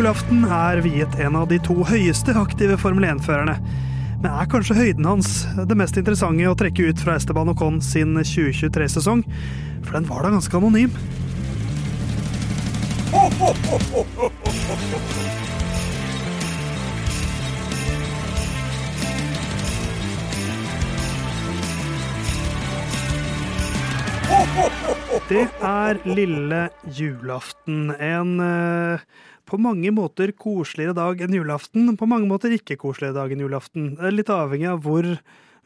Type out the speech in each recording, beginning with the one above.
Julaften er viet en av de to høyeste aktive Formel 1-førerne. Men er kanskje høyden hans det mest interessante å trekke ut fra Esteban Ocon sin 2023-sesong? For den var da ganske anonym. Det er lille julaften. En eh, på mange måter koseligere dag enn julaften, på mange måter ikke koseligere dag enn julaften. Litt avhengig av hvor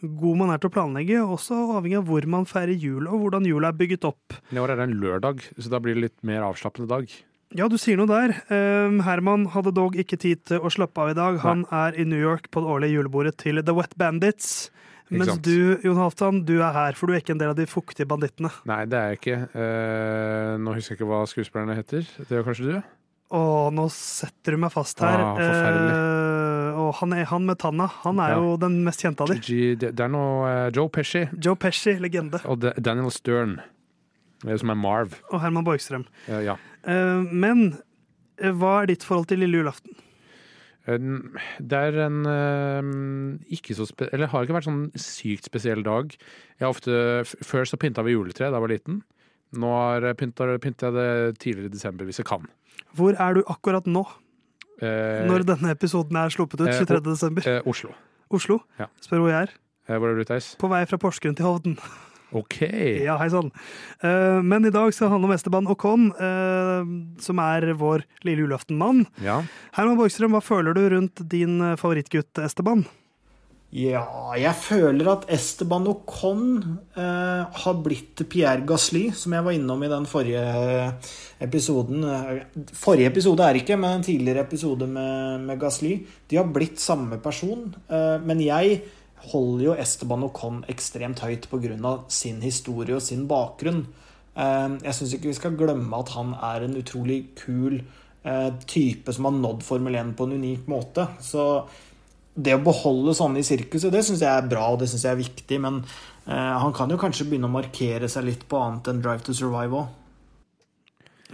god man er til å planlegge, også avhengig av hvor man feirer jul og hvordan jula er bygget opp. I år er det en lørdag, så da blir det litt mer avslappende dag. Ja, du sier noe der. Um, Herman hadde dog ikke tid til å slappe av i dag. Han er i New York på det årlige julebordet til The Wet Bandits. Mens du, Jon Halvdan, du er her, for du er ikke en del av de fuktige bandittene. Nei, det er jeg ikke. Uh, nå husker jeg ikke hva skuespillerne heter. Det gjør kanskje du? Å, nå setter du meg fast her. Ah. Eh, og han, er, han med tanna, han er Ja. jo den mest kjente av dem. Det det er noe uh, Joe Pesci Joe Pesci, legende. og de, Daniel Stern, eh, som er Marv. Og Herman Borgstrøm. Uh, ja. uh, men eh, hva er ditt forhold til lille julaften? Det er en eh, ikke så spe Eller har ikke vært sånn sykt spesiell dag. Jeg har ofte, Før så pynta vi juletre da jeg var liten. Nå pynta, pynter jeg det tidligere i desember hvis jeg kan. Hvor er du akkurat nå, Eh, når denne episoden er sluppet ut? eh, 23. desember. eh, Oslo. Oslo? ja. Spør hvor jeg er. Eh, hvor er du, Theis? På vei fra Porsgrunn til Hovden. OK. Ja, hei sann. Uh, men i dag skal det handle om Esteban Ocon, uh, som er vår lille julaftenmann. Ja. Herman Borgstrøm, hva føler du rundt din eh, favorittgutt Esteban? Ja, jeg føler at Esteban Ocon eh, har blitt Pierre Gasly, som jeg var innom i den forrige episoden. Eh, Forrige episode er ikke, men en tidligere episode med, med Gasly. De har blitt samme person, eh, men jeg holder jo Esteban Ocon ekstremt høyt pga. sin historie og sin bakgrunn. Eh, jeg syns ikke vi skal glemme at han er en utrolig kul eh, type som har nådd Formel 1 på en unik måte. Så det å beholde sånne i sirkuset, det syns jeg er bra og det synes jeg er viktig. Men eh, han kan jo kanskje begynne å markere seg litt på annet enn Drive to Survive òg.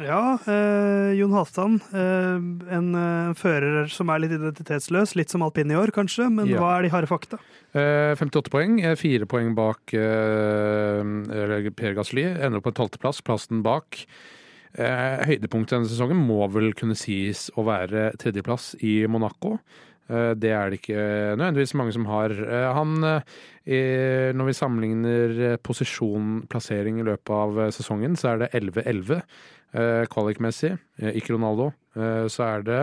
Ja, eh, Jon Halvdan. Eh, en eh, fører som er litt identitetsløs. Litt som alpin i år, kanskje. Men Ja. hva er de harde fakta? Eh, 58 poeng, eh, fire poeng bak eh, Per Gasly. Ender opp på en tolvteplass, plassen bak. Eh, høydepunktet denne sesongen må vel kunne sies å være tredjeplass i Monaco. Eh, det er det ikke nødvendigvis mange som har. Eh, han, eh, når vi sammenligner posisjon, plassering i løpet av sesongen, så er det 11-11 eh, kvalikmessig. Ikke Ronaldo. Så er det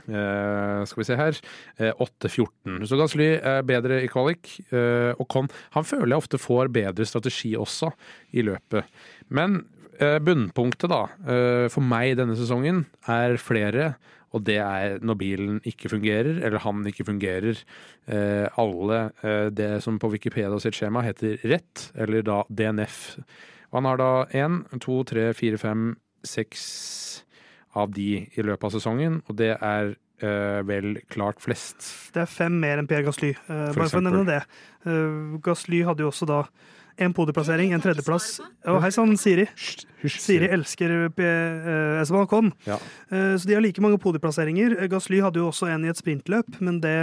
skal vi se her. Eh, 8-14. Så Gasly er bedre i kvalik. Og Con han føler jeg ofte får bedre strategi også i løpet. Men bunnpunktet da, for meg denne sesongen er flere. Og det er når bilen ikke fungerer, eller han ikke fungerer. Eh, alle eh, det som på Wikipedia sitt skjema heter rett, eller da DNF. Og han har da én, to, tre, fire, fem, seks av de i løpet av sesongen, og det er eh, vel klart flest. Det er fem mer enn Per Gasly. Eh, bare for å nevne det. Uh, Gasly hadde jo også da en podieplassering, en tredjeplass. Å, hei sann, Siri. Siri elsker eh, Esteban Ocon. Ja. Eh, Så de har like mange podieplasseringer. Eh, Gasly hadde jo også en i et sprintløp, men det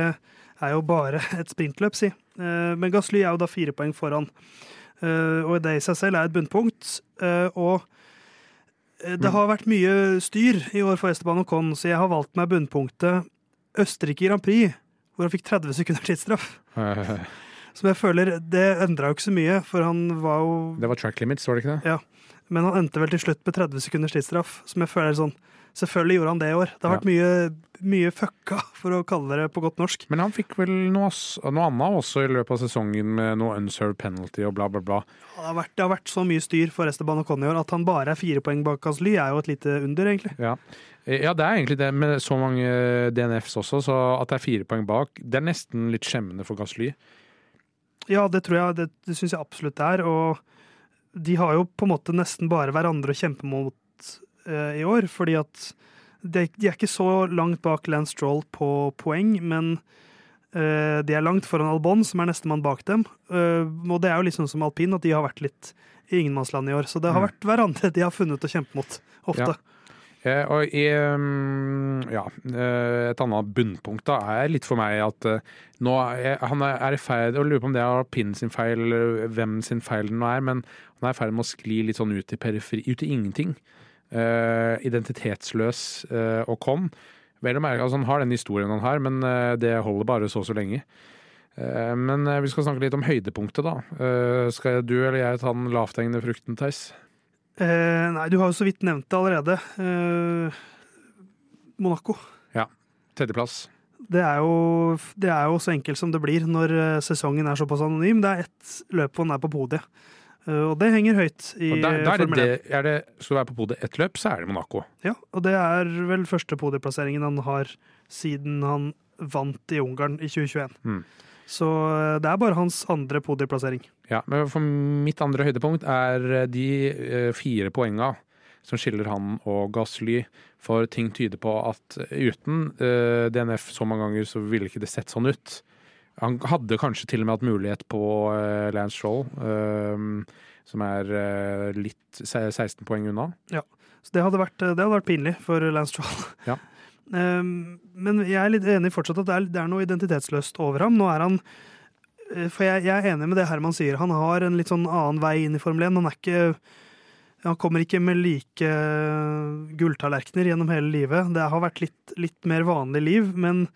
er jo bare et sprintløp, si. Eh, Men Gasly er jo da fire poeng foran. Eh, Og det i seg selv er et bunnpunkt. Eh, Og eh, det har vært mye styr i år for Esteban Ocon, så jeg har valgt meg bunnpunktet Østerrike Grand Prix, hvor han fikk 30 sekunder tidsstraff. Som jeg føler, Det endra jo ikke så mye, for han var jo Det var track limits, var det ikke det? Ja. Men han endte vel til slutt med 30 sekunders tidsstraff, som jeg føler er sånn Selvfølgelig gjorde han det i år. Det har vært mye, mye fucka, for å kalle det på godt norsk. Men han fikk vel noe, noe annet også i løpet av sesongen, med noe unserved penalty og bla, bla, bla. Det har vært, det har vært så mye styr for Esteban Ocon i år at han bare er fire poeng bak Gasly, er jo et lite under, egentlig. Ja. Eh, ja, det er egentlig det, med så mange DNFs også, så at det er fire poeng bak, det er nesten litt skjemmende for Gasly. Ja, det tror jeg, det, det syns jeg absolutt det er. Og de har jo på en måte nesten bare hverandre å kjempe mot eh, i år, fordi at de, de er ikke så langt bak Lance Stroll på poeng, men eh, de er langt foran Albon, som er nestemann bak dem. Eh, og det er jo litt sånn som alpin, at de har vært litt i ingenmannsland i år. Så det har Mm. vært hverandre de har funnet å kjempe mot, ofte. Ja. Eh, og i, mm, ja, eh, et annet bunnpunkt da er litt for meg at eh, nå er, han er i ferd og lurer på om det er Pinn sin feil, eller hvem sin feil nå er, men han er i ferd med å skli litt sånn ut i periferi, ut i ingenting. Uh, identitetsløs uh, og kom. Vel å merke, altså Han har den historien han har, men uh, det holder bare så så lenge. Men vi skal snakke litt om høydepunktet, da. Skal du eller jeg ta den lavthengende frukten, Theis? Eh, nei, du har jo så vidt nevnt det allerede. Eh, Monaco. Tredjeplass. Det er, jo, det er jo så enkelt som det blir når eh, sesongen er såpass anonym. Det er ett løp hvor han er på podiet. Eh, og det henger høyt i der, der er det, Formel 1. det, det, skal du være på podiet ett løp, så er det Monaco. Ja, og det er vel første podieplasseringen han har siden han vant i Ungarn i 2021. Mm. Så eh, det er bare hans andre podieplassering. Ja, men for mitt andre høydepunkt er eh, de eh, fire poenga som skiller han og Gasly. For ting tyder på at uten uh, DNF så mange ganger, så ville ikke det sett sånn ut. Han hadde kanskje til og med hatt mulighet på uh, Lance Stroll, uh, som er litt 16 poeng unna. Ja, Så det hadde vært, det hadde vært pinlig for Lance Stroll. Ja. Um, men jeg er litt enig fortsatt at det er, det er noe identitetsløst over ham. Nå er han eh, For jeg, jeg er enig med det Herman sier. Han har en litt sånn annen vei inn i Formel 1. Han er ikke han kommer ikke med like gulltallerkener gjennom hele livet. Det har vært litt, litt mer vanlig liv, men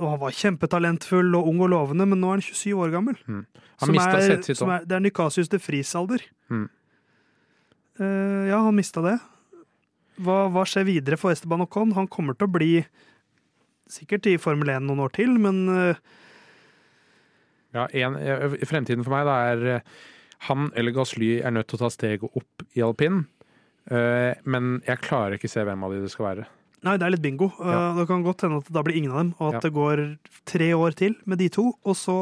og han var kjempetalentfull og ung og lovende, men nå er han 27 år gammel. Han Som mista sitt òg. Det er Nykasius de Fries alder. Mm. Uh, ja, han mista det. Hva, hva skjer videre for Esteban Ocon? Han kommer til å bli sikkert i Formel 1 noen år til, men eh, Ja, en, eh, fremtiden for meg da er eh, han eller Gasly er nødt til å ta steget opp i alpin. Uh, men jeg klarer ikke se hvem av de det skal være. nei, det er litt bingo. Ja. Det kan godt hende at det da blir ingen av dem, og at Ja. det går tre år til med de to, og så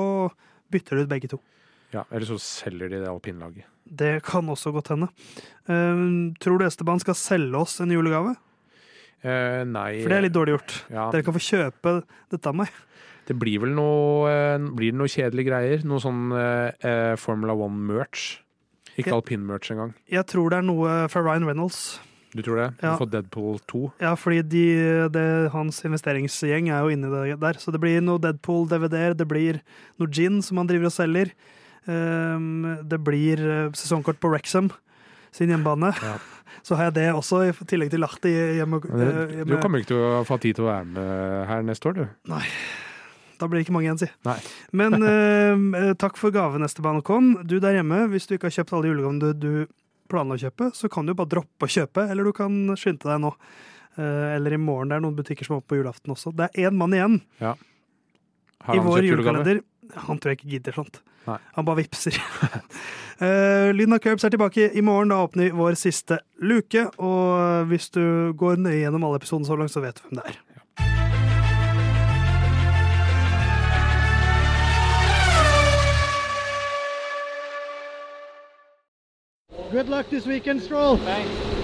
bytter du ut begge to. Ja, Eller så selger de det alpinlaget. Det kan også godt hende. Uh, tror du Esteban skal selge oss en julegave? Uh, nei For det er litt dårlig gjort. ja, Dere kan få kjøpe dette av meg. Det blir vel noe eh, Blir noe kjedelige greier? Noe sånn uh, Formula One-merch? Ikke alpin-merch engang. Jeg tror det er noe fra Ryan Reynolds. Du tror det? Ja. For Deadpool 2? Ja, fordi de, det, hans investeringsgjeng er jo inni det der. Så det blir noe Deadpool-DVD-er, det blir noe gin som han driver og selger. Ehm, det blir eh, sesongkort på Wrexham sin hjemmebane. Ja. Så har jeg det også, i tillegg til Lahti hjemme. Eh, hjemme. Du kommer ikke til å få tid til å være med her neste år, du. Nei. Da blir det ikke mange igjen, si. Nei. Men eh, takk for gaven, Esteban Ocon. Du der hjemme, hvis du ikke har kjøpt alle julegavene du, du planla å kjøpe, så kan du bare droppe å kjøpe, eller du kan skynde deg nå. Eh, eller i morgen. Det er noen butikker som er oppe på julaften også. Det er én mann igjen Har i vår julekalender. Han tror jeg ikke gidder sånt. Nei. Han bare vipser. uh, Lyden av Curbs er tilbake i morgen. Da åpner vi vår siste luke. Og hvis du går nøye gjennom alle episodene så langt, så vet du hvem det er. Good luck this weekend, Stroll. Thanks.